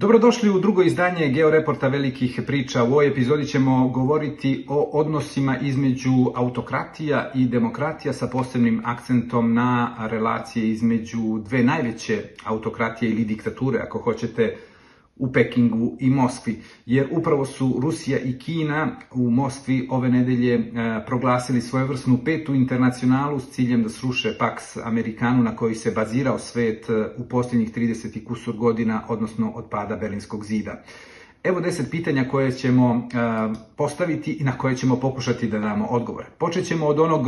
Dobrodošli u drugo izdanje Georeporta velikih priča. U ovoj epizodi ćemo govoriti o odnosima između autokratija i demokratija sa posebnim akcentom na relacije između dve najveće autokratije ili diktature, ako hoćete, u Pekingu i Moskvi, jer upravo su Rusija i Kina u Moskvi ove nedelje e, proglasili svojevrsnu petu internacionalu s ciljem da sruše Pax Amerikanu na koji se bazirao svet e, u posljednjih 30 i kusur godina, odnosno od pada Berlinskog zida. Evo deset pitanja koje ćemo e, postaviti i na koje ćemo pokušati da damo odgovore. Počet ćemo od onog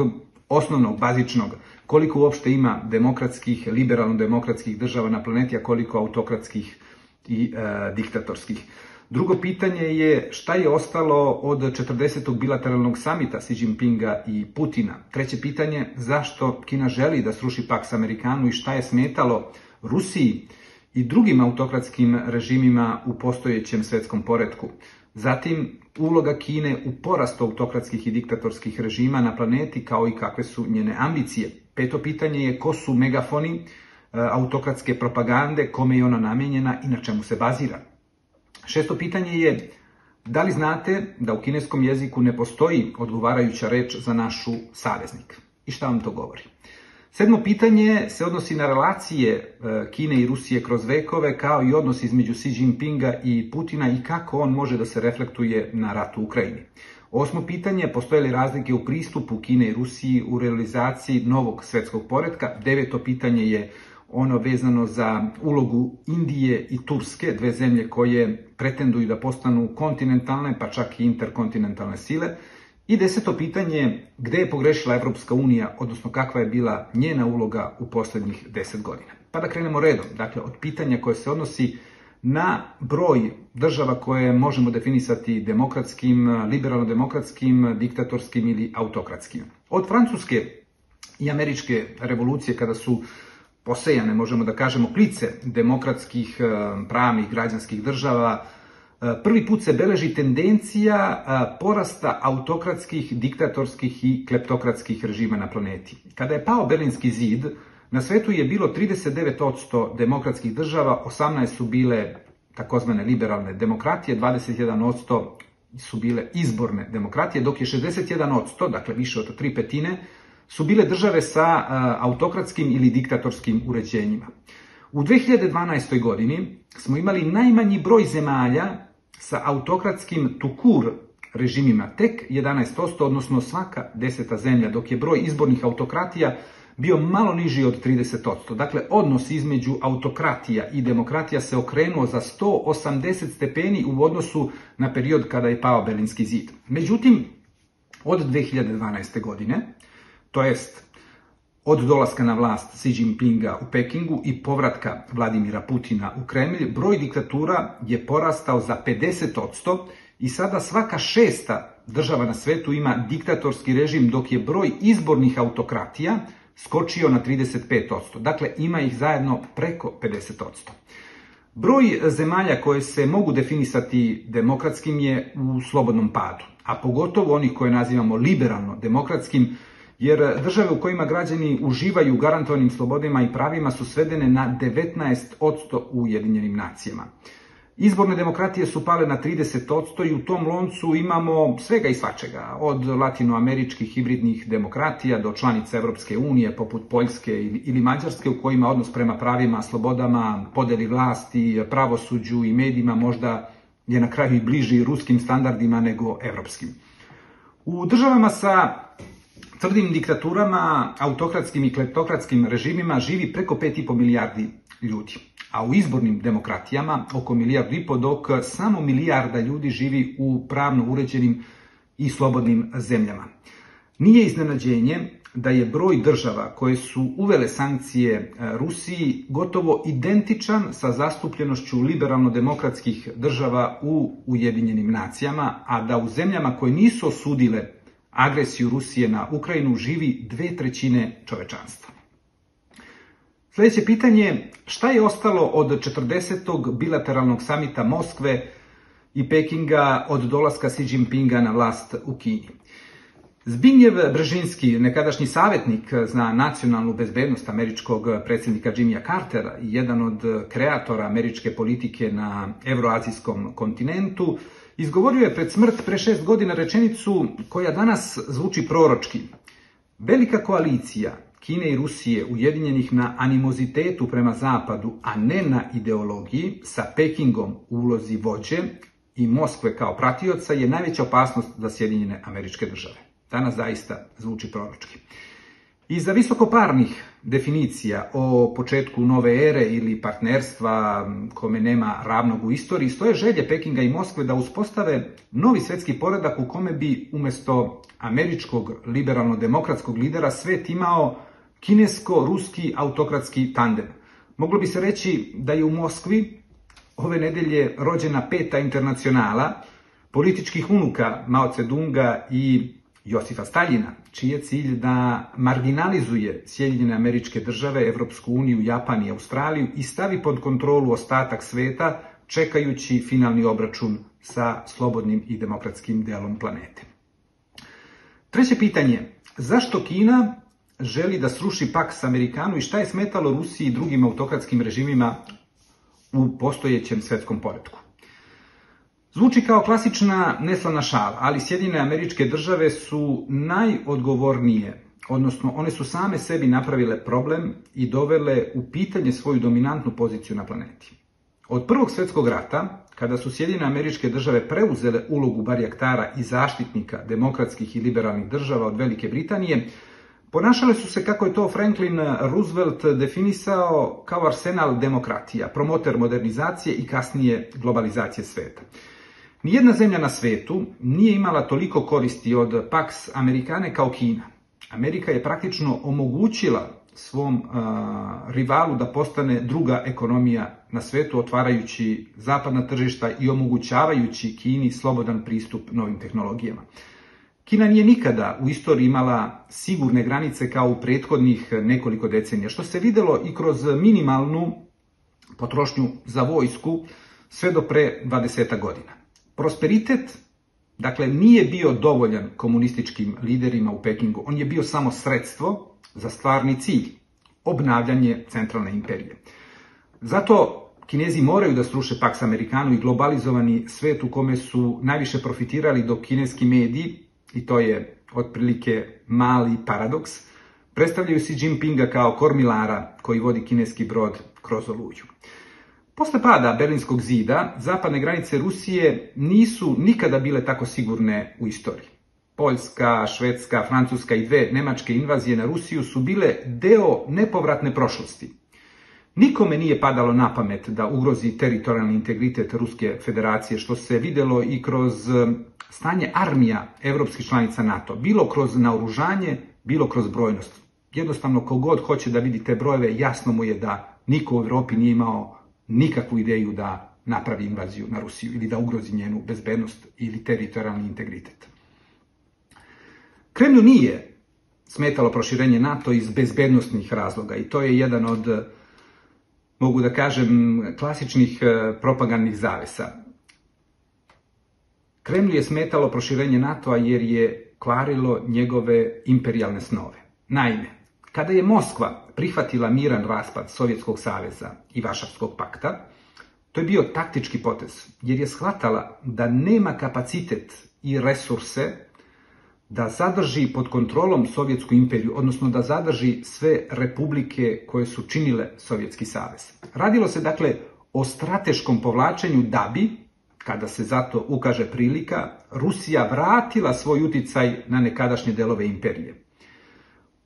osnovnog, bazičnog, koliko uopšte ima demokratskih, liberalno-demokratskih država na planeti, a koliko autokratskih i e, diktatorskih. Drugo pitanje je šta je ostalo od 40. bilateralnog samita Xi Jinpinga i Putina. Treće pitanje, zašto Kina želi da sruši Pax Amerikanu i šta je smetalo Rusiji i drugim autokratskim režimima u postojećem svetskom poredku. Zatim, uloga Kine u porastu autokratskih i diktatorskih režima na planeti kao i kakve su njene ambicije. Peto pitanje je ko su megafoni autokratske propagande, kome je ona namenjena i na čemu se bazira. Šesto pitanje je, da li znate da u kineskom jeziku ne postoji odgovarajuća reč za našu saveznik? I šta vam to govori? Sedmo pitanje se odnosi na relacije e, Kine i Rusije kroz vekove, kao i odnos između Xi Jinpinga i Putina i kako on može da se reflektuje na rat u Ukrajini. Osmo pitanje, postoje li razlike u pristupu Kine i Rusiji u realizaciji novog svetskog poredka? Deveto pitanje je ono vezano za ulogu Indije i Turske, dve zemlje koje pretenduju da postanu kontinentalne, pa čak i interkontinentalne sile. I deseto pitanje, gde je pogrešila Evropska unija, odnosno kakva je bila njena uloga u poslednjih deset godina. Pa da krenemo redom, dakle od pitanja koje se odnosi na broj država koje možemo definisati demokratskim, liberalno-demokratskim, diktatorskim ili autokratskim. Od francuske i američke revolucije kada su posejane, možemo da kažemo, klice demokratskih, e, pravnih, građanskih država, e, prvi put se beleži tendencija e, porasta autokratskih, diktatorskih i kleptokratskih režima na planeti. Kada je pao Berlinski zid, na svetu je bilo 39% demokratskih država, 18 su bile takozvane liberalne demokratije, 21% su bile izborne demokratije, dok je 61%, dakle više od tri petine, su bile države sa autokratskim ili diktatorskim uređenjima. U 2012. godini smo imali najmanji broj zemalja sa autokratskim tukur režimima, tek 11%, odnosno svaka deseta zemlja, dok je broj izbornih autokratija bio malo niži od 30%. Dakle, odnos između autokratija i demokratija se okrenuo za 180 stepeni u odnosu na period kada je pao Berlinski zid. Međutim, od 2012. godine, to jest od dolaska na vlast Xi Jinpinga u Pekingu i povratka Vladimira Putina u Kremlj, broj diktatura je porastao za 50% i sada svaka šesta država na svetu ima diktatorski režim, dok je broj izbornih autokratija skočio na 35%. Dakle, ima ih zajedno preko 50%. Broj zemalja koje se mogu definisati demokratskim je u slobodnom padu, a pogotovo onih koje nazivamo liberalno demokratskim, jer države u kojima građani uživaju garantovanim slobodima i pravima su svedene na 19% u Ujedinjenim nacijama. Izborne demokratije su pale na 30% i u tom loncu imamo svega i svačega, od latinoameričkih hibridnih demokratija do članica Evropske unije poput Poljske ili Mađarske u kojima odnos prema pravima, slobodama, podeli vlasti, pravosuđu i medijima možda je na kraju i bliži ruskim standardima nego evropskim. U državama sa tvrdim diktaturama, autokratskim i kleptokratskim režimima živi preko 5,5 milijardi ljudi. A u izbornim demokratijama oko milijardu i po, dok samo milijarda ljudi živi u pravno uređenim i slobodnim zemljama. Nije iznenađenje da je broj država koje su uvele sankcije e, Rusiji gotovo identičan sa zastupljenošću liberalno-demokratskih država u Ujedinjenim nacijama, a da u zemljama koje nisu osudile agresiju Rusije na Ukrajinu živi dve trećine čovečanstva. Sljedeće pitanje, šta je ostalo od 40. bilateralnog samita Moskve i Pekinga od dolaska Xi Jinpinga na vlast u Kini? Zbinjev Bržinski, nekadašnji savjetnik za nacionalnu bezbednost američkog predsjednika Jimmya Cartera i jedan od kreatora američke politike na evroazijskom kontinentu, izgovorio je pred smrt pre šest godina rečenicu koja danas zvuči proročki. Velika koalicija Kine i Rusije ujedinjenih na animozitetu prema zapadu, a ne na ideologiji, sa Pekingom u ulozi vođe i Moskve kao pratioca je najveća opasnost za Sjedinjene američke države. Danas zaista zvuči proročki. Iza visokoparnih definicija o početku nove ere ili partnerstva kome nema ravnog u istoriji stoje želje Pekinga i Moskve da uspostave novi svetski poredak u kome bi umesto američkog liberalno-demokratskog lidera svet imao kinesko-ruski autokratski tandem. Moglo bi se reći da je u Moskvi ove nedelje rođena peta internacionala političkih unuka Mao Cedunga i Josifa Staljina, čiji je cilj da marginalizuje Sjedinjene američke države, Evropsku uniju, Japan i Australiju i stavi pod kontrolu ostatak sveta, čekajući finalni obračun sa slobodnim i demokratskim delom planete. Treće pitanje, zašto Kina želi da sruši Pax Amerikanu i šta je smetalo Rusiji i drugim autokratskim režimima u postojećem svetskom poredku? Zvuči kao klasična neslana šala, ali Sjedinjene američke države su najodgovornije, odnosno one su same sebi napravile problem i dovele u pitanje svoju dominantnu poziciju na planeti. Od Prvog svetskog rata, kada su Sjedinjene američke države preuzele ulogu barjaktara i zaštitnika demokratskih i liberalnih država od Velike Britanije, Ponašale su se kako je to Franklin Roosevelt definisao kao arsenal demokratija, promoter modernizacije i kasnije globalizacije sveta. Nijedna zemlja na svetu nije imala toliko koristi od Pax Amerikane kao Kina. Amerika je praktično omogućila svom rivalu da postane druga ekonomija na svetu, otvarajući zapadna tržišta i omogućavajući Kini slobodan pristup novim tehnologijama. Kina nije nikada u istoriji imala sigurne granice kao u prethodnih nekoliko decenija, što se videlo i kroz minimalnu potrošnju za vojsku sve do pre 20 godina. Prosperitet, dakle, nije bio dovoljan komunističkim liderima u Pekingu, on je bio samo sredstvo za stvarni cilj, obnavljanje centralne imperije. Zato Kinezi moraju da sruše Pax Amerikanu i globalizovani svet u kome su najviše profitirali dok kineski mediji i to je otprilike mali paradoks, predstavljaju Xi Jinpinga kao kormilara koji vodi kineski brod kroz oluju. Posle pada Berlinskog zida, zapadne granice Rusije nisu nikada bile tako sigurne u istoriji. Poljska, Švedska, Francuska i dve nemačke invazije na Rusiju su bile deo nepovratne prošlosti. Nikome nije padalo na pamet da ugrozi teritorijalni integritet Ruske federacije, što se videlo i kroz stanje armija evropskih članica NATO, bilo kroz naoružanje, bilo kroz brojnost. Jednostavno, kogod hoće da vidi te brojeve, jasno mu je da niko u Evropi nije imao nikakvu ideju da napravi invaziju na Rusiju ili da ugrozi njenu bezbednost ili teritorijalni integritet. Kremlju nije smetalo proširenje NATO iz bezbednostnih razloga i to je jedan od, mogu da kažem, klasičnih eh, propagandnih zavesa. Kremlju je smetalo proširenje NATO-a jer je kvarilo njegove imperialne snove. Naime, kada je Moskva prihvatila miran raspad Sovjetskog saveza i Vašavskog pakta, to je bio taktički potez, jer je shvatala da nema kapacitet i resurse da zadrži pod kontrolom Sovjetsku imperiju, odnosno da zadrži sve republike koje su činile Sovjetski savez. Radilo se dakle o strateškom povlačenju da bi, kada se zato ukaže prilika, Rusija vratila svoj uticaj na nekadašnje delove imperije.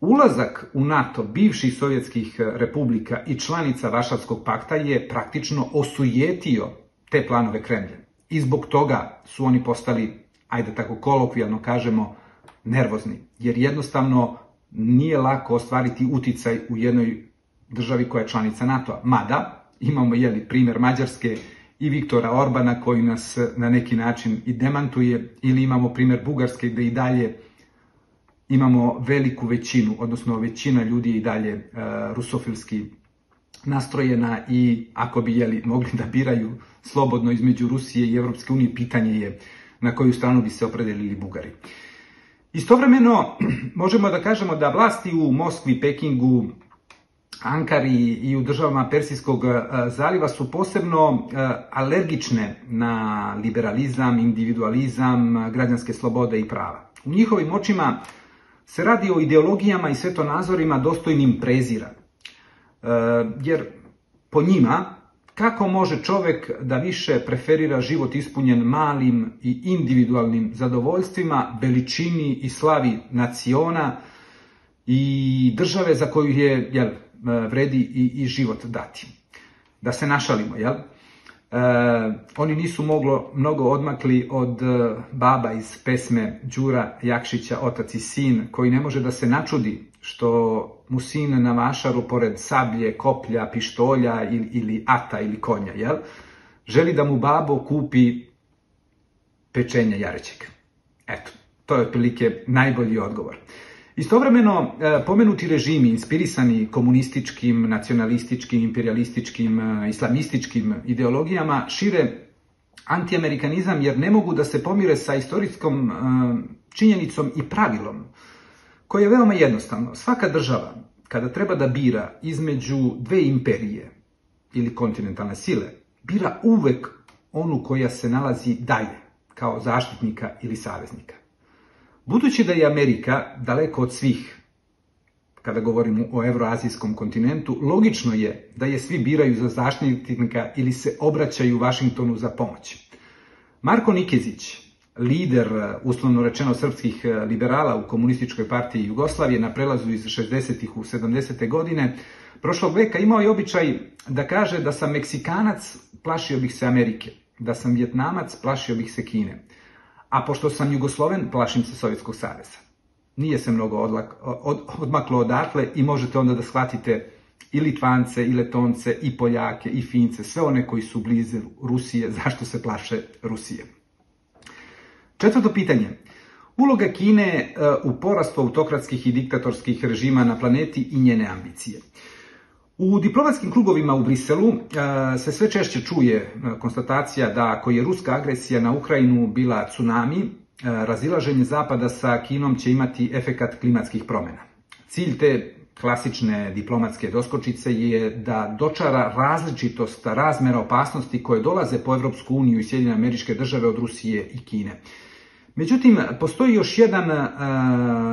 Ulazak u NATO bivših sovjetskih republika i članica Vašavskog pakta je praktično osujetio te planove Kremlja. I zbog toga su oni postali, ajde tako kolokvijalno kažemo, nervozni. Jer jednostavno nije lako ostvariti uticaj u jednoj državi koja je članica NATO-a. Mada, imamo jeli, primer Mađarske i Viktora Orbana koji nas na neki način i demantuje ili imamo primer Bugarske gde i dalje imamo veliku većinu, odnosno većina ljudi je i dalje uh, rusofilski nastrojena i ako bi jeli, mogli da biraju slobodno između Rusije i Evropske unije, pitanje je na koju stranu bi se opredelili Bugari. Istovremeno, možemo da kažemo da vlasti u Moskvi, Pekingu, Ankari i u državama Persijskog e, zaliva su posebno e, alergične na liberalizam, individualizam, građanske slobode i prava. U njihovim očima se radi o ideologijama i svetonazorima dostojnim prezira. E, jer po njima, kako može čovek da više preferira život ispunjen malim i individualnim zadovoljstvima, veličini i slavi naciona i države za koju je jel, E, vredi i, i život dati. Da se našalimo, jel? E, oni nisu moglo mnogo odmakli od e, baba iz pesme Đura Jakšića, otac i sin, koji ne može da se načudi što mu sin na vašaru, pored sablje, koplja, pištolja ili, ili ata ili konja, jel? Želi da mu babo kupi pečenje jarećeg. Eto, to je otprilike najbolji odgovor. Istovremeno, e, pomenuti režimi inspirisani komunističkim, nacionalističkim, imperialističkim, e, islamističkim ideologijama šire antiamerikanizam jer ne mogu da se pomire sa istorijskom e, činjenicom i pravilom koje je veoma jednostavno. Svaka država kada treba da bira između dve imperije ili kontinentalne sile, bira uvek onu koja se nalazi dalje, kao zaštitnika ili saveznika. Budući da je Amerika daleko od svih, kada govorimo o evroazijskom kontinentu, logično je da je svi biraju za zaštitnika ili se obraćaju Vašingtonu za pomoć. Marko Nikezić, lider, uslovno rečeno, srpskih liberala u komunističkoj partiji Jugoslavije na prelazu iz 60. u 70. godine, prošlog veka imao je običaj da kaže da sam Meksikanac, plašio bih se Amerike, da sam Vjetnamac, plašio bih se Kine a pošto sam Jugosloven, plašim se Sovjetskog saveza. Nije se mnogo odlak, od, odmaklo odatle i možete onda da shvatite i Litvance, i Letonce, i Poljake, i Fince, sve one koji su blize Rusije, zašto se plaše Rusije. Četvrto pitanje. Uloga Kine e, u porastu autokratskih i diktatorskih režima na planeti i njene ambicije. U diplomatskim krugovima u Briselu e, se sve češće čuje e, konstatacija da ako je ruska agresija na Ukrajinu bila tsunami, e, razilaženje Zapada sa Kinom će imati efekat klimatskih promena. Cilj te klasične diplomatske doskočice je da dočara različitost razmera opasnosti koje dolaze po Evropsku uniju i Sjedinjene američke države od Rusije i Kine. Međutim, postoji još jedan uh,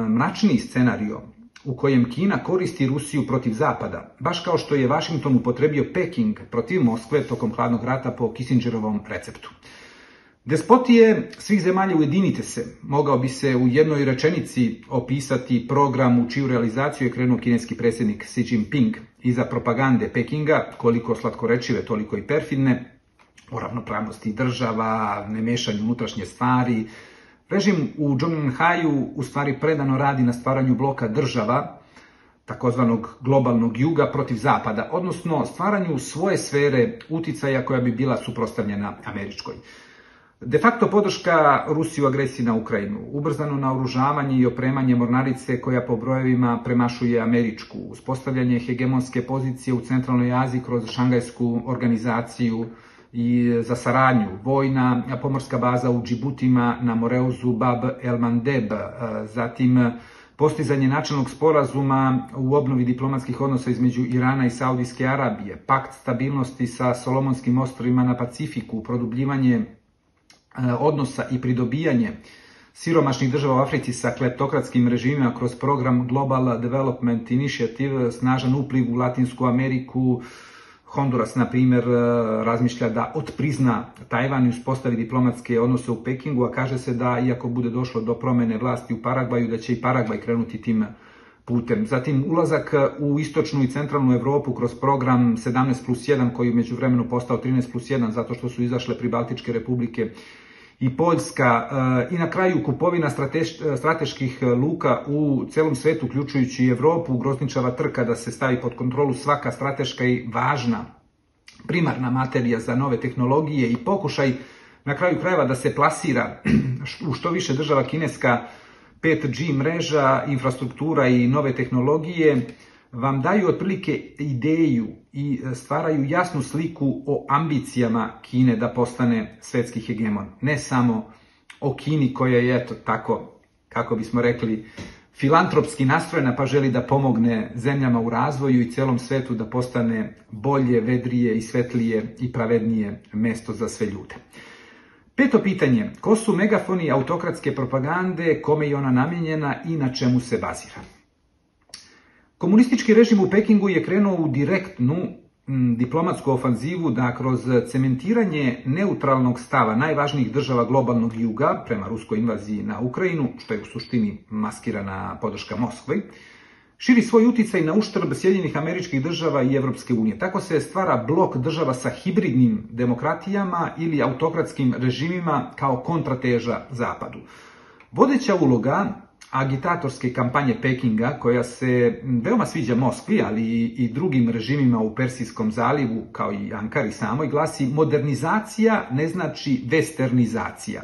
mračniji scenario u kojem Kina koristi Rusiju protiv Zapada, baš kao što je Vašington upotrebio Peking protiv Moskve tokom hladnog rata po Kissingerovom receptu. Despotije svih zemalja ujedinite se, mogao bi se u jednoj rečenici opisati program u čiju realizaciju je krenuo kineski predsjednik Xi Jinping iza propagande Pekinga, koliko slatkorečive, toliko i perfidne, o ravnopravnosti država, nemešanju unutrašnje stvari, Režim u Zhongnhaju u stvari predano radi na stvaranju bloka država, takozvanog globalnog juga protiv zapada, odnosno stvaranju svoje sfere uticaja koja bi bila suprostavljena američkoj. De facto podrška Rusiji u agresiji na Ukrajinu, ubrzano naoružavanje i opremanje mornarice koja po brojevima premašuje američku, uspostavljanje hegemonske pozicije u centralnoj Aziji kroz šangajsku organizaciju, i za saradnju, vojna pomorska baza u Džibutima na Moreuzu Bab El Mandeb, e, zatim postizanje načelnog sporazuma u obnovi diplomatskih odnosa između Irana i Saudijske Arabije, pakt stabilnosti sa Solomonskim ostrovima na Pacifiku, produbljivanje e, odnosa i pridobijanje siromašnih država u Africi sa kleptokratskim režimima kroz program Global Development Initiative, snažan upliv u Latinsku Ameriku, Honduras, na primer, e, razmišlja da otprizna Tajvan i uspostavi diplomatske odnose u Pekingu, a kaže se da, iako bude došlo do promene vlasti u Paragvaju, da će i Paragvaj krenuti tim putem. Zatim, ulazak u istočnu i centralnu Evropu kroz program 17 plus 1, koji je među vremenu postao 13 plus 1, zato što su izašle Pribaltičke republike i Poljska e, i na kraju kupovina strateških luka u celom svetu, uključujući i Evropu, grozničava trka da se stavi pod kontrolu svaka strateška i važna primarna materija za nove tehnologije i pokušaj na kraju krajeva da se plasira u što više država kineska 5G mreža, infrastruktura i nove tehnologije, vam daju otprilike ideju i e, stvaraju jasnu sliku o ambicijama Kine da postane svetski hegemon. Ne samo o Kini koja je, eto, tako kako bismo rekli, filantropski nastrojena pa želi da pomogne zemljama u razvoju i celom svetu da postane bolje, vedrije i svetlije i pravednije mesto za sve ljude. Peto pitanje, ko su megafoni autokratske propagande, kome je ona namijenjena i na čemu se bazira? Komunistički režim u Pekingu je krenuo u direktnu diplomatsku ofanzivu da kroz cementiranje neutralnog stava najvažnijih država globalnog juga prema ruskoj invaziji na Ukrajinu, što je u suštini maskirana podrška Moskvi, širi svoj uticaj na uštrb Sjedinjenih američkih država i Evropske unije. Tako se stvara blok država sa hibridnim demokratijama ili autokratskim režimima kao kontrateža Zapadu. Vodeća uloga agitatorske kampanje Pekinga, koja se veoma sviđa Moskvi, ali i drugim režimima u Persijskom zalivu, kao i Ankari samoj, glasi modernizacija ne znači westernizacija.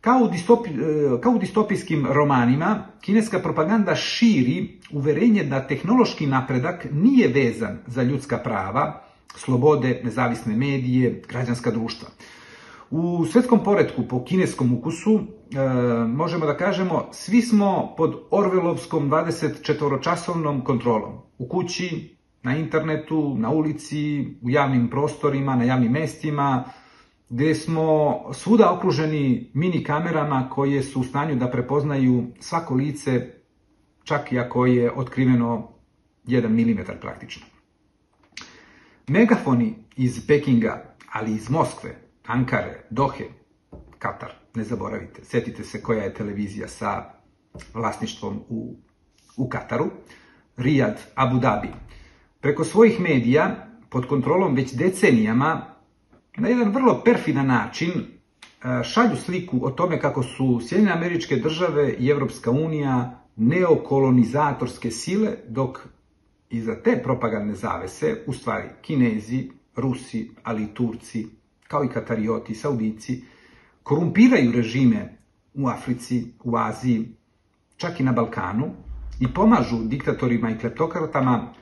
Kao u, distopi, e, kao u distopijskim romanima, kineska propaganda širi uverenje da tehnološki napredak nije vezan za ljudska prava, slobode, nezavisne medije, građanska društva. U svetskom poredku po kineskom ukusu e, možemo da kažemo svi smo pod Orvelovskom 24-časovnom kontrolom. U kući, na internetu, na ulici, u javnim prostorima, na javnim mestima, gde smo svuda okruženi mini kamerama koje su u stanju da prepoznaju svako lice, čak i ako je otkriveno 1 mm praktično. Megafoni iz Pekinga, ali iz Moskve, Ankare, Dohe, Katar, ne zaboravite, setite se koja je televizija sa vlasništvom u, u Kataru, Rijad, Abu Dhabi. Preko svojih medija, pod kontrolom već decenijama, na jedan vrlo perfidan način e, šalju sliku o tome kako su Sjedinjene američke države i Evropska unija neokolonizatorske sile, dok iza te propagandne zavese, u stvari Kinezi, Rusi, ali i Turci, kao i Katarioti, Saudici, korumpiraju režime u Africi, u Aziji, čak i na Balkanu i pomažu diktatorima i kleptokratama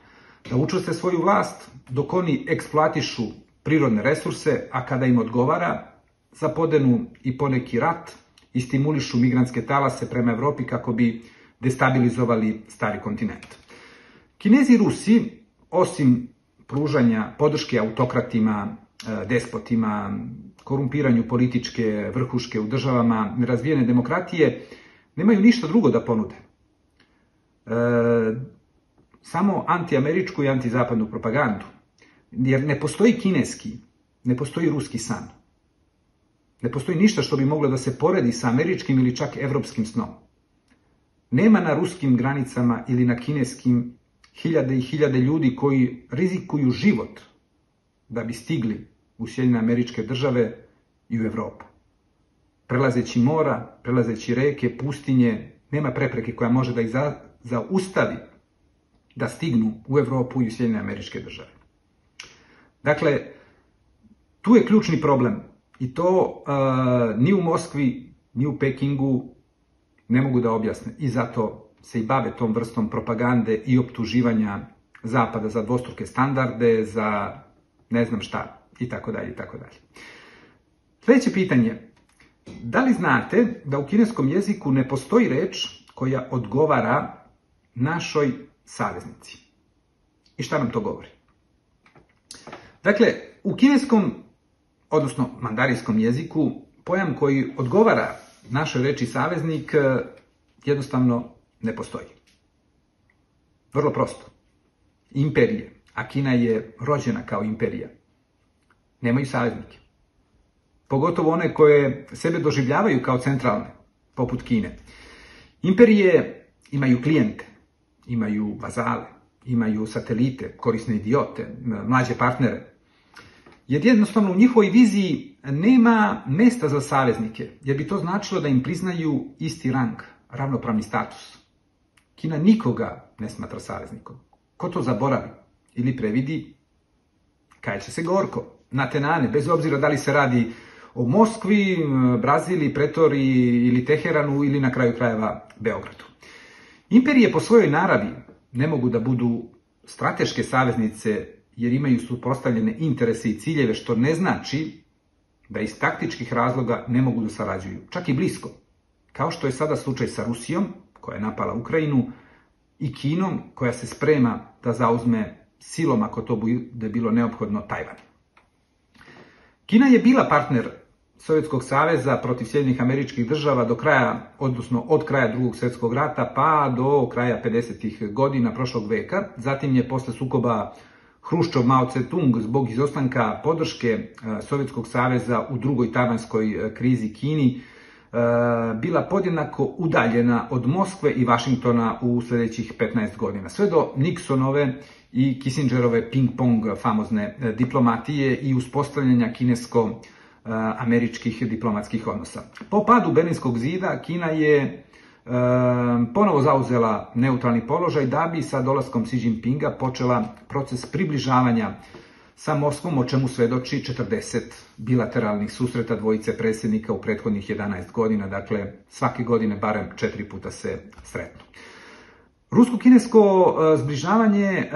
da učuste svoju vlast dok oni eksploatišu prirodne resurse, a kada im odgovara, zapodenu i poneki rat i stimulišu migrantske talase prema Evropi kako bi destabilizovali stari kontinent. Kinezi i Rusi, osim pružanja podrške autokratima, despotima, korumpiranju političke vrhuške u državama nerazvijene demokratije, nemaju ništa drugo da ponude. E, samo antiameričku i antizapadnu propagandu. Jer ne postoji kineski, ne postoji ruski san. Ne postoji ništa što bi moglo da se poredi sa američkim ili čak evropskim snom. Nema na ruskim granicama ili na kineskim hiljade i hiljade ljudi koji rizikuju život da bi stigli u Sjedinjene američke države i u Evropu. Prelazeći mora, prelazeći reke, pustinje, nema prepreke koja može da ih zaustavi da stignu u Evropu i u Sjedinjene američke države. Dakle, tu je ključni problem i to uh, ni u Moskvi, ni u Pekingu ne mogu da objasne i zato se i bave tom vrstom propagande i optuživanja Zapada za dvostruke standarde, za ne znam šta i tako dalje i tako dalje. Sljedeće pitanje. Da li znate da u kineskom jeziku ne postoji reč koja odgovara našoj saveznici? I šta nam to govori? Dakle, u kineskom, odnosno mandarinskom jeziku, pojam koji odgovara našoj reči saveznik e, jednostavno ne postoji. Vrlo prosto. Imperije, a Kina je rođena kao imperija, nemaju saveznike. Pogotovo one koje sebe doživljavaju kao centralne, poput Kine. Imperije imaju klijente, imaju vazale, imaju satelite, korisne idiote, mlađe partnere, jer jednostavno u njihovoj viziji nema mesta za saveznike, jer bi to značilo da im priznaju isti rang, ravnopravni status. Kina nikoga ne smatra saveznikom. Ko to zaboravi ili previdi, kaj će se gorko, na tenane, bez obzira da li se radi o Moskvi, Brazili, Pretori ili Teheranu ili na kraju krajeva Beogradu. Imperije po svojoj naravi ne mogu da budu strateške saveznice jer imaju suprostavljene interese i ciljeve, što ne znači da iz taktičkih razloga ne mogu da sarađuju, čak i blisko. kao što je sada slučaj sa Rusijom, koja je napala Ukrajinu, i Kinom, koja se sprema da zauzme silom, ako to bude bilo neophodno, Tajvan. Kina je bila partner Sovjetskog saveza protiv Sjedinjenih američkih država do kraja, odnosno od kraja drugog svjetskog rata pa do kraja 50. godina prošlog veka. Zatim je posle sukoba Hruščov Mao Tse-tung zbog izostanka podrške e, Sovjetskog saveza u drugoj tajvanskoj e, krizi Kini e, bila podjednako udaljena od Moskve i Vašingtona u sljedećih 15 godina. Sve do Nixonove i Kissingerove ping-pong famozne diplomatije i uspostavljanja kinesko američkih diplomatskih odnosa. Po padu Berlinskog zida Kina je ponovo zauzela neutralni položaj da bi sa dolaskom Xi Jinpinga počela proces približavanja sa Moskvom, o čemu svedoči 40 bilateralnih susreta dvojice predsjednika u prethodnih 11 godina, dakle svake godine barem četiri puta se sretnu. Rusko-kinesko e, zbližavanje e,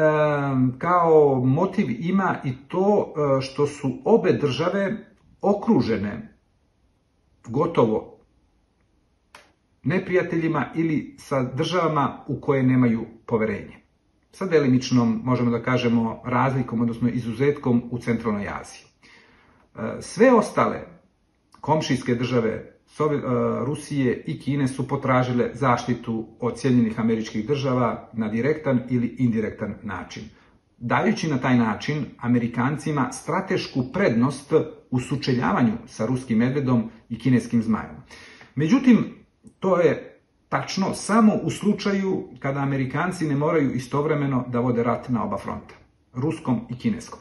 kao motiv ima i to e, što su obe države okružene gotovo neprijateljima ili sa državama u koje nemaju poverenje. Sa delimičnom, možemo da kažemo, razlikom, odnosno izuzetkom u centralnoj Aziji. Sve ostale komšijske države e, Rusije i Kine su potražile zaštitu od Sjedinjenih američkih država na direktan ili indirektan način, dajući na taj način Amerikancima stratešku prednost u sučeljavanju sa ruskim medvedom i kineskim zmajom. Međutim, To je tačno samo u slučaju kada Amerikanci ne moraju istovremeno da vode rat na oba fronta, ruskom i kineskom.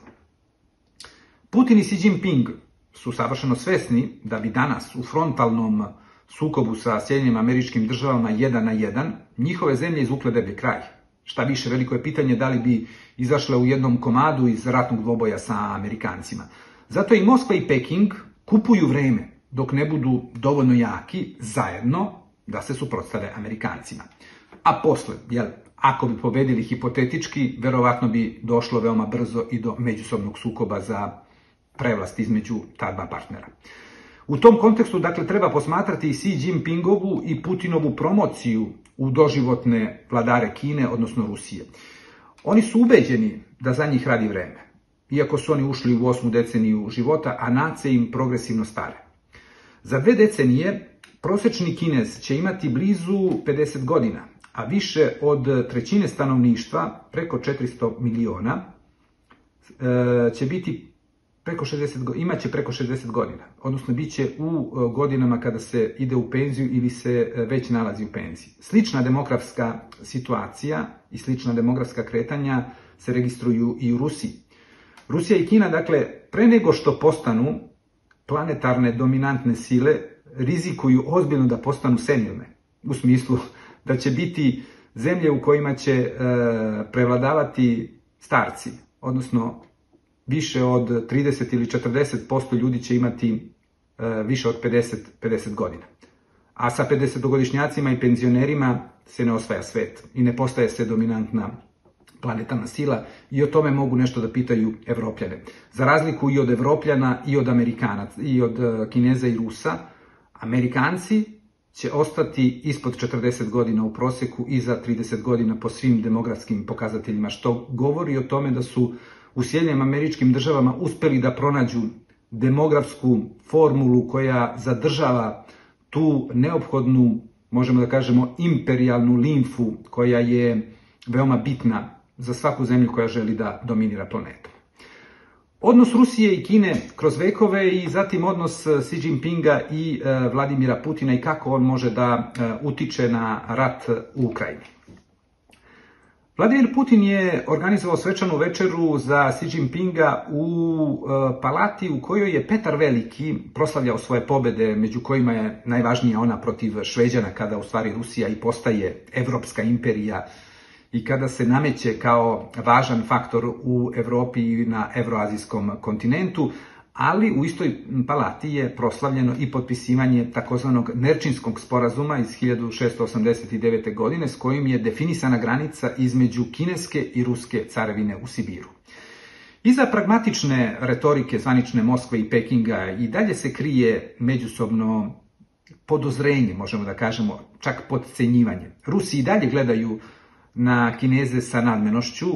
Putin i Xi Jinping su savršeno svesni da bi danas u frontalnom sukobu sa Sjedinjenim američkim državama jedan na jedan njihove zemlje izvukle deblji kraj. Šta više, veliko je pitanje da li bi izašle u jednom komadu iz ratnog dvoboja sa Amerikancima. Zato i Moskva i Peking kupuju vreme dok ne budu dovoljno jaki zajedno da se suprotstave Amerikancima. A posle, jel, ako bi pobedili hipotetički, verovatno bi došlo veoma brzo i do međusobnog sukoba za prevlast između ta dva partnera. U tom kontekstu, dakle, treba posmatrati i Xi Jinpingovu i Putinovu promociju u doživotne vladare Kine, odnosno Rusije. Oni su ubeđeni da za njih radi vreme, iako su oni ušli u osmu deceniju života, a nace im progresivno stare. Za dve decenije prosečni kinez će imati blizu 50 godina, a više od trećine stanovništva, preko 400 miliona, e, će biti preko 60, imaće preko 60 godina, odnosno bit će u e, godinama kada se ide u penziju ili se e, već nalazi u penziji. Slična demografska situacija i slična demografska kretanja se registruju i u Rusiji. Rusija i Kina, dakle, pre nego što postanu planetarne dominantne sile rizikuju ozbiljno da postanu senilne. U smislu da će biti zemlje u kojima će e, prevladavati starci, odnosno više od 30 ili 40% ljudi će imati e, više od 50, 50 godina. A sa 50-godišnjacima i penzionerima se ne osvaja svet i ne postaje se dominantna planetarna sila i o tome mogu nešto da pitaju Evropljane. Za razliku i od Evropljana i od Amerikanaca i od e, Kineza i Rusa, Amerikanci će ostati ispod 40 godina u proseku i za 30 godina po svim demografskim pokazateljima, što govori o tome da su u Sjedinjenim američkim državama uspeli da pronađu demografsku formulu koja zadržava tu neophodnu, možemo da kažemo, imperialnu limfu koja je veoma bitna za svaku zemlju koja želi da dominira planetom. Odnos Rusije i Kine kroz vekove i zatim odnos e, Xi Jinpinga i e, Vladimira Putina i kako on može da e, utiče na rat u Ukrajini. Vladimir Putin je organizovao svečanu večeru za Xi Jinpinga u palati u kojoj je Petar Veliki proslavljao svoje pobede, među kojima je najvažnija ona protiv Šveđana kada u stvari Rusija i postaje evropska imperija i kada se nameće kao važan faktor u Evropi i na evroazijskom kontinentu, ali u istoj palati je proslavljeno i potpisivanje takozvanog Nerčinskog sporazuma iz 1689. godine s kojim je definisana granica između kineske i ruske carevine u Sibiru. Iza pragmatične retorike zvanične Moskve i Pekinga i dalje se krije međusobno podozrenje, možemo da kažemo, čak podcenjivanje. Rusi i dalje gledaju na Kineze sa nadmenošću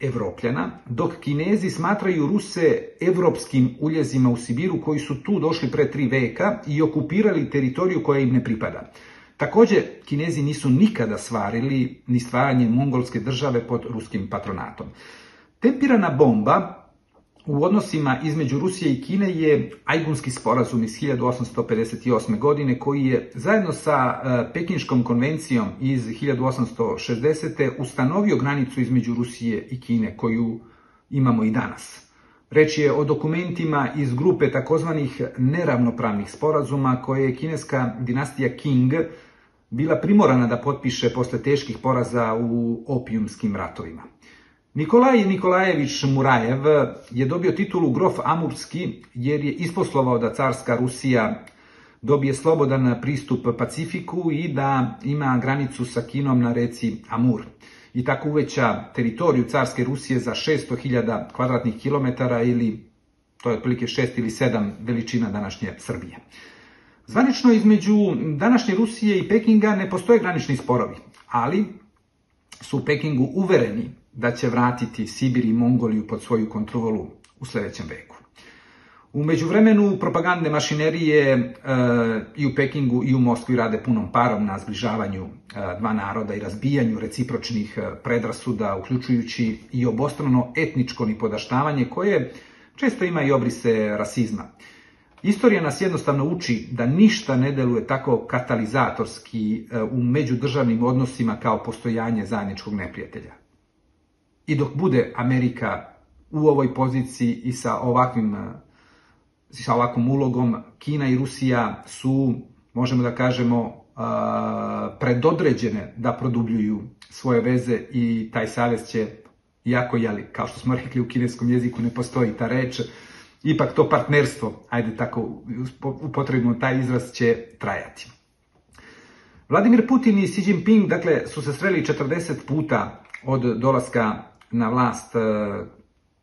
Evropljana, dok Kinezi smatraju Ruse evropskim uljezima u Sibiru koji su tu došli pre tri veka i okupirali teritoriju koja im ne pripada. Takođe, Kinezi nisu nikada svarili ni stvaranje mongolske države pod ruskim patronatom. Tempirana bomba u odnosima između Rusije i Kine je Ajgunski sporazum iz 1858. godine koji je zajedno sa e, Pekinškom konvencijom iz 1860. ustanovio granicu između Rusije i Kine koju imamo i danas. Reč je o dokumentima iz grupe takozvanih neravnopravnih sporazuma koje je kineska dinastija Qing bila primorana da potpiše posle teških poraza u opijumskim ratovima. Nikolaj Nikolajević Murajev je dobio titulu grof Amurski jer je isposlovao da carska Rusija dobije slobodan pristup Pacifiku i da ima granicu sa Kinom na reci Amur. I tako uveća teritoriju carske Rusije za 600.000 kvadratnih kilometara ili to je otprilike 6 ili 7 veličina današnje Srbije. Zvanično između današnje Rusije i Pekinga ne postoje granični sporovi, ali su u Pekingu uvereni da će vratiti Sibir i Mongoliju pod svoju kontrolu u sledećem veku. U međuvremenu propagandne mašinerije e, i u Pekingu i u Moskvi rade punom parom na zbližavanju e, dva naroda i razbijanju recipročnih e, predrasuda, uključujući i obostrano etničko nipodaštavanje koje često ima i obrise rasizma. Istorija nas jednostavno uči da ništa ne deluje tako katalizatorski u međudržavnim odnosima kao postojanje zajedničkog neprijatelja. I dok bude Amerika u ovoj poziciji i sa ovakvim sa ovakvom ulogom, Kina i Rusija su, možemo da kažemo, predodređene da produbljuju svoje veze i taj savez će, jako, jeli, kao što smo rekli u kineskom jeziku ne postoji ta reč, ipak to partnerstvo, ajde tako upotrebimo taj izraz, će trajati. Vladimir Putin i Xi Jinping, dakle, su se sreli 40 puta od dolaska na vlast uh,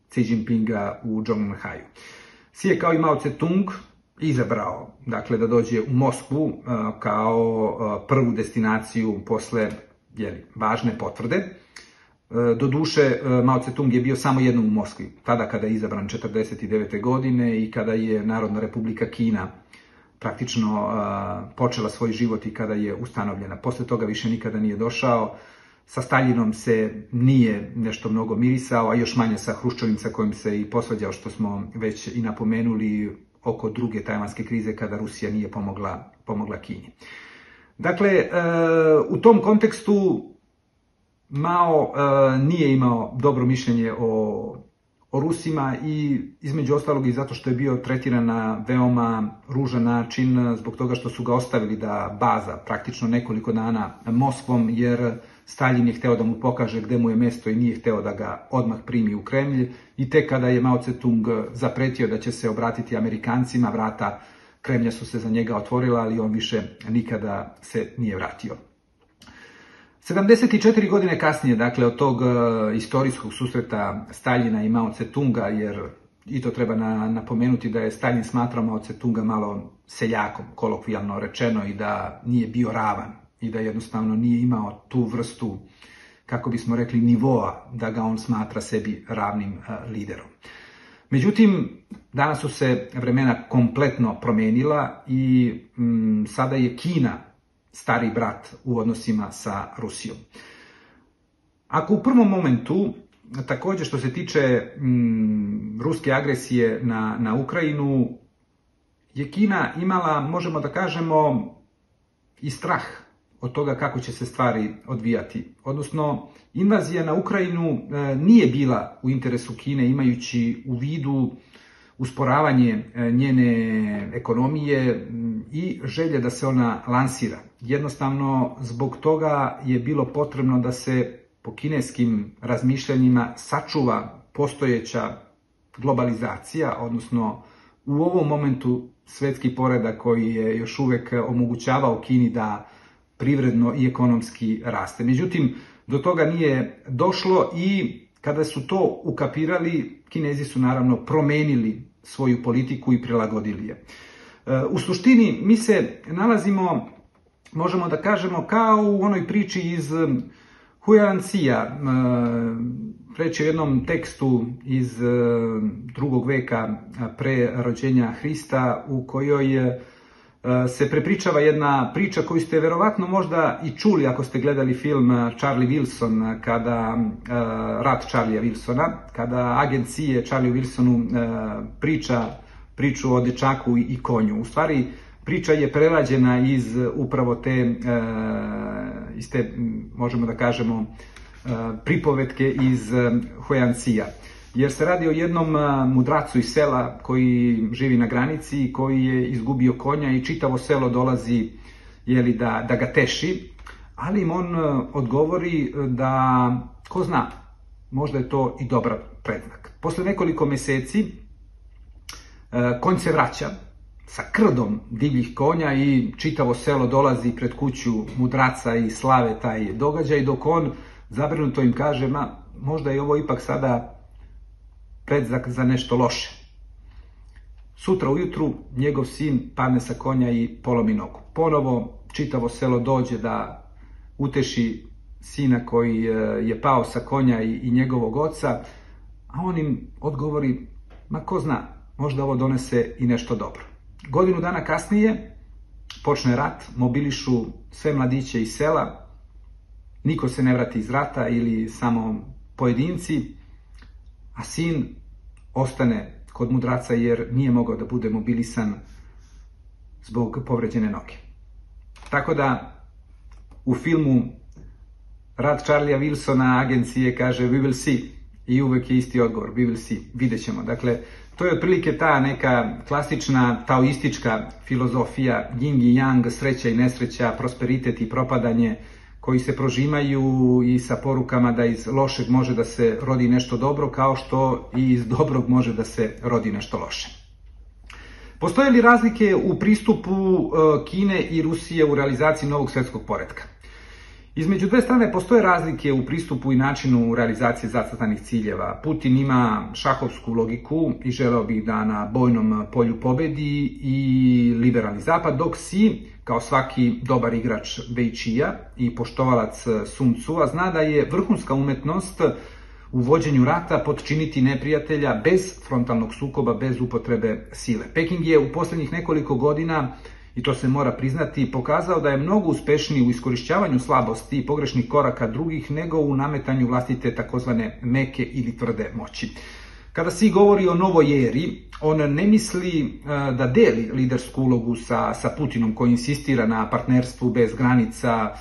Xi Jinpinga u Zhongnanhaju. Xi je kao i Mao Tse-tung izabrao dakle, da dođe u Moskvu uh, kao uh, prvu destinaciju posle jeli, važne potvrde. Do duše, Mao Tse-tung je bio samo jednom u Moskvi, tada kada je izabran 49. godine i kada je Narodna republika Kina praktično počela svoj život i kada je ustanovljena. Posle toga više nikada nije došao sa Staljinom se nije nešto mnogo mirisao, a još manje sa Hruščovim sa kojim se i posvađao, što smo već i napomenuli oko druge tajvanske krize kada Rusija nije pomogla, pomogla Kini. Dakle, e, u tom kontekstu Mao e, nije imao dobro mišljenje o, o Rusima i između ostalog i zato što je bio tretiran na veoma ružan način zbog toga što su ga ostavili da baza praktično nekoliko dana Moskvom jer Stalin je hteo da mu pokaže gde mu je mesto i nije hteo da ga odmah primi u Kremlj i tek kada je Mao Tse-tung zapretio da će se obratiti Amerikancima, vrata Kremlja su se za njega otvorila, ali on više nikada se nije vratio. 74 godine kasnije, dakle, od tog uh, istorijskog susreta Staljina i Mao Tse-tunga, jer i to treba na, napomenuti da je Stalin smatrao Mao Tse-tunga malo seljakom, kolokvijalno rečeno, i da nije bio ravan i da jednostavno nije imao tu vrstu, kako bismo rekli, nivoa da ga on smatra sebi ravnim e, liderom. Međutim, danas su se vremena kompletno promenila i mm, sada je Kina stari brat u odnosima sa Rusijom. Ako u prvom momentu, takođe što se tiče mm, ruske agresije na, na Ukrajinu, je Kina imala, možemo da kažemo, i strah od toga kako će se stvari odvijati. Odnosno, invazija na Ukrajinu e, nije bila u interesu Kine imajući u vidu usporavanje e, njene ekonomije i želje da se ona lansira. Jednostavno, zbog toga je bilo potrebno da se po kineskim razmišljanjima sačuva postojeća globalizacija, odnosno u ovom momentu svetski poredak koji je još uvek omogućavao Kini da privredno i ekonomski raste. Međutim, do toga nije došlo i kada su to ukapirali, Kinezi su naravno promenili svoju politiku i prilagodili je. U suštini mi se nalazimo, možemo da kažemo, kao u onoj priči iz Hujancija, reći o jednom tekstu iz drugog veka pre rođenja Hrista u kojoj se prepričava jedna priča koju ste verovatno možda i čuli ako ste gledali film Charlie Wilson, kada, rat Charlie Wilsona, kada agencije Charlie Wilsonu priča priču o dečaku i konju. U stvari, priča je prerađena iz upravo te, iz te možemo da kažemo, pripovetke iz Hojancija jer se radi o jednom mudracu iz sela koji živi na granici i koji je izgubio konja i čitavo selo dolazi jeli, da, da ga teši, ali im on odgovori da, ko zna, možda je to i dobar predznak. Posle nekoliko meseci konj se vraća sa krdom divljih konja i čitavo selo dolazi pred kuću mudraca i slave taj događaj, dok on zabrinuto im kaže, ma možda je ovo ipak sada predznak za nešto loše. Sutra ujutru njegov sin padne sa konja i polomi nogu. Ponovo čitavo selo dođe da uteši sina koji je pao sa konja i njegovog oca, a on im odgovori, ma ko zna, možda ovo donese i nešto dobro. Godinu dana kasnije počne rat, mobilišu sve mladiće iz sela, niko se ne vrati iz rata ili samo pojedinci, a sin ostane kod mudraca jer nije mogao da bude mobilisan zbog povređene noge. Tako da u filmu Rad Charlie'a Wilsona agencije kaže we will see i uvek je isti odgovor, we will see, vidjet ćemo. Dakle, to je otprilike ta neka klasična taoistička filozofija yin i yang, sreća i nesreća, prosperitet i propadanje, koji se prožimaju i sa porukama da iz lošeg može da se rodi nešto dobro, kao što i iz dobrog može da se rodi nešto loše. Postoje li razlike u pristupu e, Kine i Rusije u realizaciji novog svetskog poredka? Između dve strane postoje razlike u pristupu i načinu realizacije zacrtanih ciljeva. Putin ima šahovsku logiku i želeo bi da na bojnom polju pobedi i liberalni zapad, dok si kao svaki dobar igrač Bejčija i poštovalac Sun Tzu, zna da je vrhunska umetnost u vođenju rata podčiniti neprijatelja bez frontalnog sukoba, bez upotrebe sile. Peking je u poslednjih nekoliko godina, i to se mora priznati, pokazao da je mnogo uspešniji u iskorišćavanju slabosti i pogrešnih koraka drugih nego u nametanju vlastite takozvane meke ili tvrde moći. Kada se govori o novoj eri, on ne misli e, da deli lidersku ulogu sa, sa Putinom koji insistira na partnerstvu bez granica,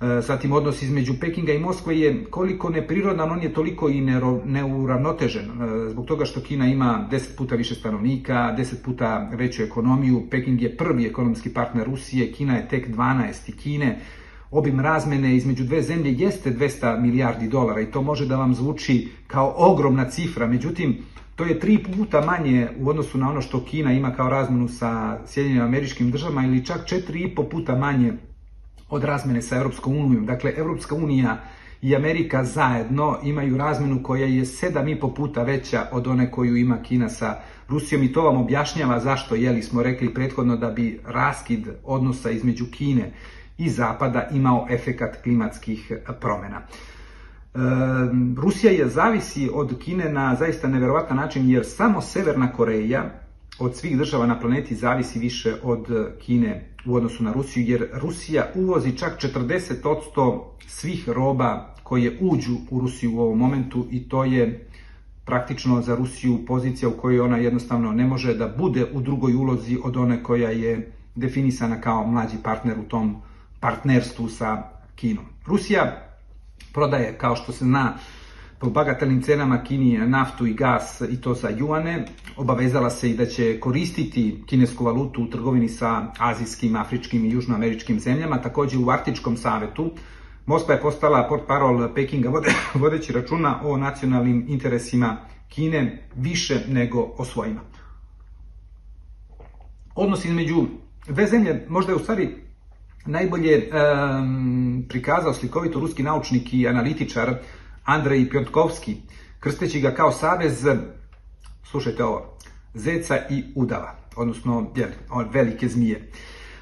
zatim odnos između Pekinga i Moskve je koliko neprirodan, on je toliko i neuravnotežen, e, zbog toga što Kina ima 10 puta više stanovnika, 10 puta veću ekonomiju, Peking je prvi ekonomski partner Rusije, Kina je tek 12. Kine, obim razmene između dve zemlje jeste 200 milijardi dolara i to može da vam zvuči kao ogromna cifra, međutim, to je tri puta manje u odnosu na ono što Kina ima kao razmenu sa Sjedinjenim američkim državama ili čak četiri i po puta manje od razmene sa Europskom unijom. Dakle, Europska unija i Amerika zajedno imaju razmenu koja je sedam i po puta veća od one koju ima Kina sa Rusijom i to vam objašnjava zašto, jeli smo rekli prethodno da bi raskid odnosa između Kine i Zapada imao efekat klimatskih promena. Rusija je zavisi od Kine na zaista neverovatan način jer samo Severna Koreja od svih država na planeti zavisi više od Kine u odnosu na Rusiju, jer Rusija uvozi čak 40% svih roba koje uđu u Rusiju u ovom momentu i to je praktično za Rusiju pozicija u kojoj ona jednostavno ne može da bude u drugoj ulozi od one koja je definisana kao mlađi partner u tom partnerstvu sa Kinom. Rusija prodaje, kao što se zna, po bagatelnim cenama Kini naftu i gas i to za juane. Obavezala se i da će koristiti kinesku valutu u trgovini sa azijskim, afričkim i južnoameričkim zemljama. Takođe u Arktičkom savetu Moskva je postala port parol Pekinga vodeći računa o nacionalnim interesima Kine više nego o svojima. Odnos između dve zemlje možda je u stvari najbolje um, prikazao slikovito ruski naučnik i analitičar Andrej Pjotkovski, krsteći ga kao savez, slušajte ovo, zeca i udava. odnosno jeli, velike zmije.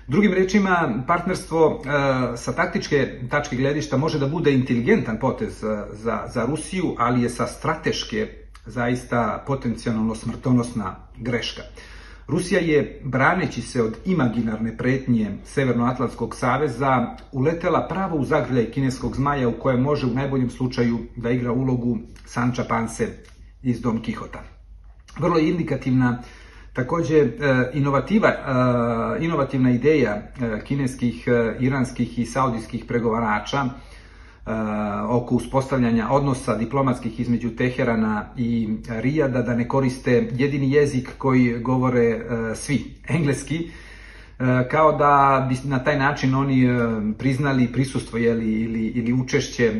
Drugim rečima, partnerstvo e, sa taktičke tačke gledišta može da bude inteligentan potez za, za Rusiju, ali je sa strateške zaista potencijalno smrtonosna greška. Rusija je, braneći se od imaginarne pretnje Severnoatlantskog saveza, uletela pravo u zagrljaj kineskog zmaja u kojem može u najboljem slučaju da igra ulogu Sanča Panse iz Don Kihota. Vrlo indikativna takođe e, inovativa, e, inovativna ideja e, kineskih, iranskih i saudijskih pregovarača oko uspostavljanja odnosa diplomatskih između Teherana i Rijada da ne koriste jedini jezik koji govore svi, engleski, E, kao da bi na taj način oni priznali prisustvo jeli, ili, ili učešće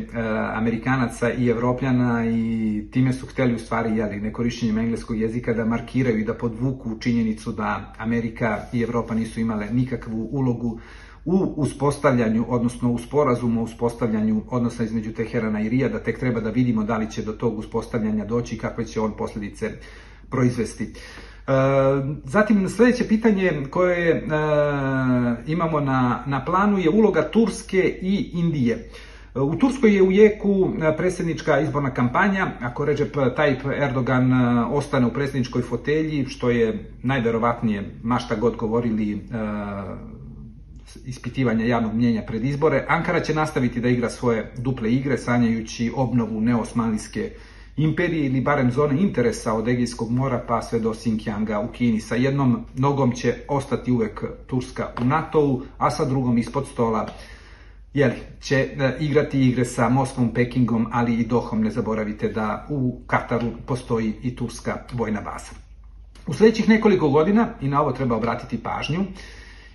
Amerikanaca i Evropljana i time su hteli u stvari jeli, nekorišćenjem engleskog jezika da markiraju i da podvuku činjenicu da Amerika i Evropa nisu imale nikakvu ulogu u uspostavljanju, odnosno u sporazumu o uspostavljanju odnosa između Teherana i Rijada, tek treba da vidimo da li će do tog uspostavljanja doći i kakve će on posljedice proizvesti. E, zatim sljedeće pitanje koje e, imamo na, na planu je uloga Turske i Indije. U Turskoj je u jeku predsjednička izborna kampanja, ako Recep Tayyip Erdogan e, ostane u predsjedničkoj fotelji, što je najverovatnije, mašta god govorili ispitivanja javnog mnjenja pred izbore, Ankara će nastaviti da igra svoje duple igre, sanjajući obnovu neosmanlijske imperije ili barem zone interesa od Egejskog mora pa sve do Xinjianga u Kini. Sa jednom nogom će ostati uvek Turska u NATO-u, a sa drugom ispod stola jeli, će e, igrati igre sa Moskvom, Pekingom, ali i Dohom. Ne zaboravite da u Kataru postoji i turska vojna baza. U sledećih nekoliko godina, i na ovo treba obratiti pažnju,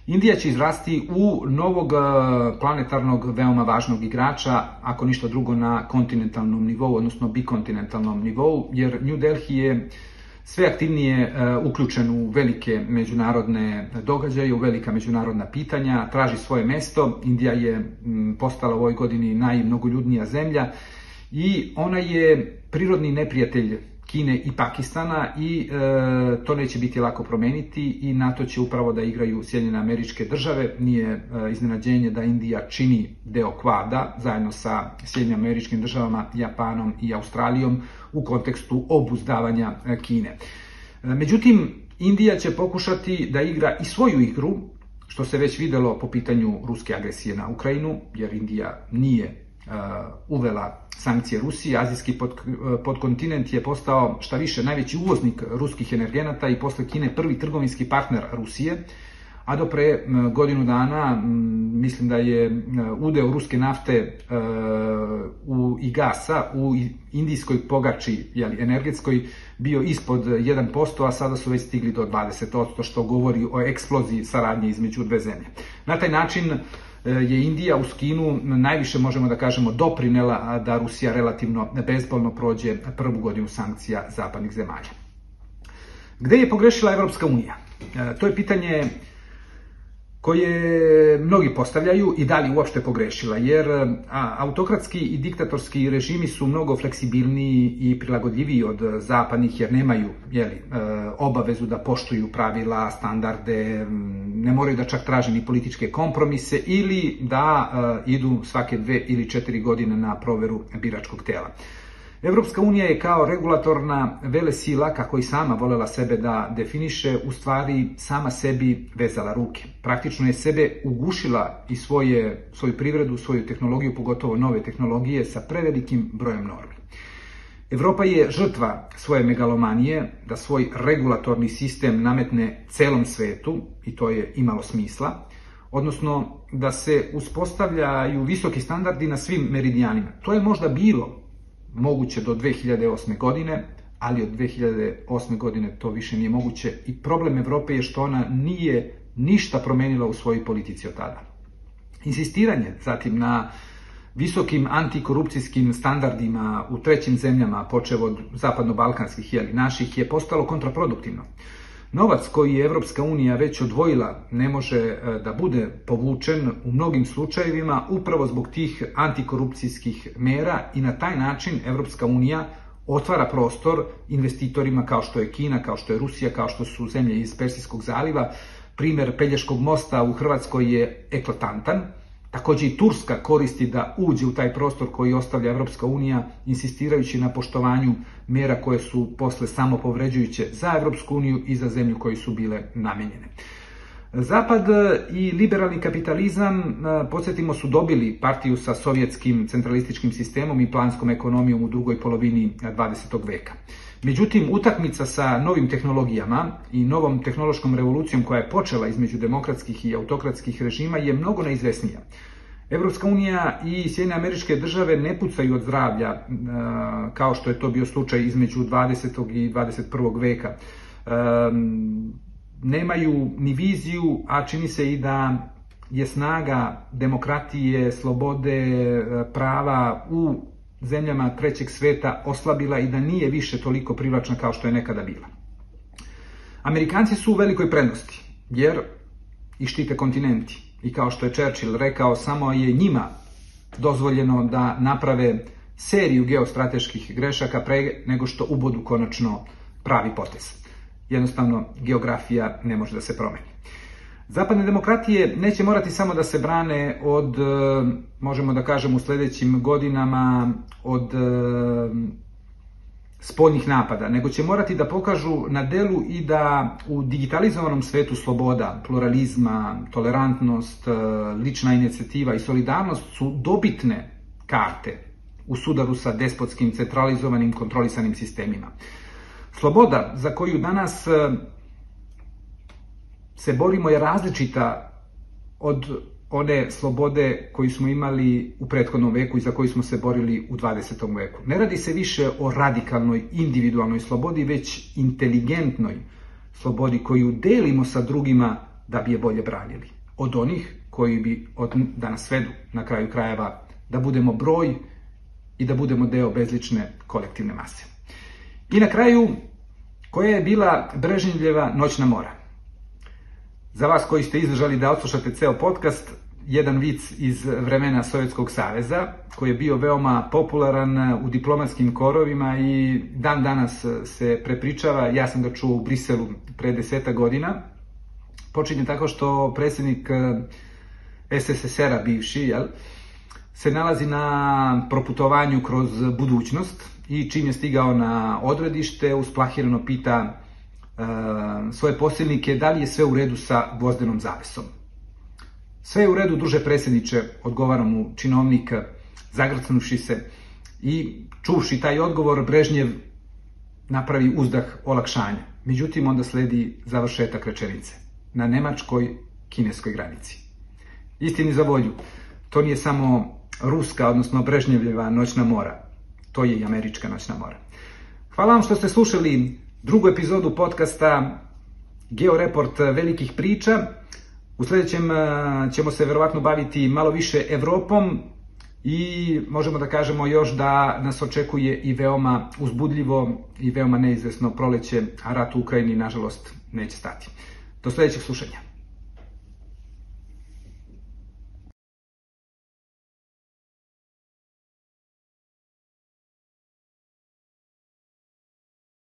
Indija će izrasti u novog e, planetarnog veoma važnog igrača, ako ništa drugo na kontinentalnom nivou, odnosno bikontinentalnom nivou, jer New Delhi je sve aktivnije e, uključen u velike međunarodne događaje, u velika međunarodna pitanja, traži svoje mesto. Indija je postala u ovoj godini najmnogoljudnija zemlja i ona je prirodni neprijatelj Kine i Pakistana i e, to neće biti lako promeniti i NATO će upravo da igraju Sjedinjene američke države. Nije e, iznenađenje da Indija čini deo kvada zajedno sa Sjedinjenim američkim državama, Japanom i Australijom u kontekstu obuzdavanja e, Kine. E, međutim, Indija će pokušati da igra i svoju igru, što se već videlo po pitanju ruske agresije na Ukrajinu, jer Indija nije uvela sankcije Rusije. Azijski uh, podkontinent je postao šta više najveći uvoznik ruskih energenata i posle Kine prvi trgovinski partner Rusije. A do pre godinu dana mislim da je udeo ruske nafte u, i gasa u indijskoj pogači jeli, energetskoj bio ispod 1%, a sada su već stigli do 20%, što govori o eksploziji saradnje između dve zemlje. Na taj način E, je Indija uz Kinu najviše, možemo da kažemo, doprinela da Rusija relativno bezbolno prođe prvu godinu sankcija zapadnih zemalja. Gde je pogrešila Evropska unija? E, to je pitanje koje mnogi postavljaju i da li uopšte pogrešila, jer autokratski i diktatorski režimi su mnogo fleksibilniji i prilagodljiviji od zapadnih, jer nemaju jeli, e, obavezu da poštuju pravila, standarde, ne moraju da čak traže ni političke kompromise ili da e, idu svake dve ili četiri godine na proveru biračkog tela. Evropska unija je kao regulatorna vele sila, kako i sama volela sebe da definiše, u stvari sama sebi vezala ruke. Praktično je sebe ugušila i svoje, svoju privredu, svoju tehnologiju, pogotovo nove tehnologije, sa prevelikim brojem normi. Evropa je žrtva svoje megalomanije da svoj regulatorni sistem nametne celom svetu, i to je imalo smisla, odnosno da se uspostavljaju visoki standardi na svim meridijanima. To je možda bilo moguće do 2008. godine, ali od 2008. godine to više nije moguće i problem Evrope je što ona nije ništa promenila u svojoj politici od tada. Insistiranje zatim na visokim antikorupcijskim standardima u trećim zemljama, počev od zapadno-balkanskih, jeli, naših, je postalo kontraproduktivno. Novac koji je Evropska unija već odvojila ne može e, da bude povučen u mnogim slučajevima upravo zbog tih antikorupcijskih mera i na taj način Evropska unija otvara prostor investitorima kao što je Kina, kao što je Rusija, kao što su zemlje iz Persijskog zaliva. Primer Pelješkog mosta u Hrvatskoj je eklatantan. Takođe i Turska koristi da uđe u taj prostor koji ostavlja Evropska unija, insistirajući na poštovanju mera koje su posle samo povređujuće za Evropsku uniju i za zemlju koji su bile namenjene. Zapad i liberalni kapitalizam, e, podsjetimo, su dobili partiju sa sovjetskim centralističkim sistemom i planskom ekonomijom u drugoj polovini 20. veka. Međutim, utakmica sa novim tehnologijama i novom tehnološkom revolucijom koja je počela između demokratskih i autokratskih režima je mnogo neizvesnija. Evropska unija i Sjedine američke države ne pucaju od zdravlja e, kao što je to bio slučaj između 20. i 21. veka. E, nemaju ni viziju, a čini se i da je snaga demokratije, slobode, e, prava u zemljama trećeg sveta oslabila i da nije više toliko privlačna kao što je nekada bila. Amerikanci su u velikoj prednosti, jer i štite kontinenti. I kao što je Churchill rekao, samo je njima dozvoljeno da naprave seriju geostrateških grešaka pre nego što ubodu konačno pravi potez jednostavno geografija ne može da se promeni. Zapadne demokratije neće morati samo da se brane od, e, možemo da kažemo u sledećim godinama, od e, spoljnih napada, nego će morati da pokažu na delu i da u digitalizovanom svetu sloboda, pluralizma, tolerantnost, e, lična inicijativa i solidarnost su dobitne karte u sudaru sa despotskim, centralizovanim, kontrolisanim sistemima. Sloboda za koju danas se borimo je različita od one slobode koju smo imali u prethodnom veku i za koju smo se borili u 20. veku. Ne radi se više o radikalnoj individualnoj slobodi, već inteligentnoj slobodi koju delimo sa drugima da bi je bolje branili. Od onih koji bi od, da nas svedu na kraju krajeva da budemo broj i da budemo deo bezlične kolektivne mase. I na kraju, koja je bila Brežnjevljeva noćna mora? Za vas koji ste izdržali da odslušate ceo podcast, jedan vic iz vremena Sovjetskog saveza, koji je bio veoma popularan u diplomatskim korovima i dan danas se prepričava, ja sam ga čuo u Briselu pre deseta godina, počinje tako što predsednik eh, SSSR-a bivši, jel, se nalazi na proputovanju kroz budućnost i čim je stigao na odredište, usplahirano pita svoje posilnike da li je sve u redu sa gvozdenom zavesom. Sve je u redu, duže predsjedniče, odgovara mu činovnik, zagrcanuši se i čuvši taj odgovor, Brežnjev napravi uzdah olakšanja. Međutim, onda sledi završetak rečenice na nemačkoj kineskoj granici. Istini za volju, to nije samo ruska, odnosno Brežnjevljeva noćna mora. To je i američka noćna mora. Hvala vam što ste slušali drugu epizodu podcasta Georeport velikih priča. U sledećem e, ćemo se verovatno baviti malo više Evropom i možemo da kažemo još da nas očekuje i veoma uzbudljivo i veoma neizvesno proleće, a rat u Ukrajini nažalost neće stati. Do sledećeg slušanja.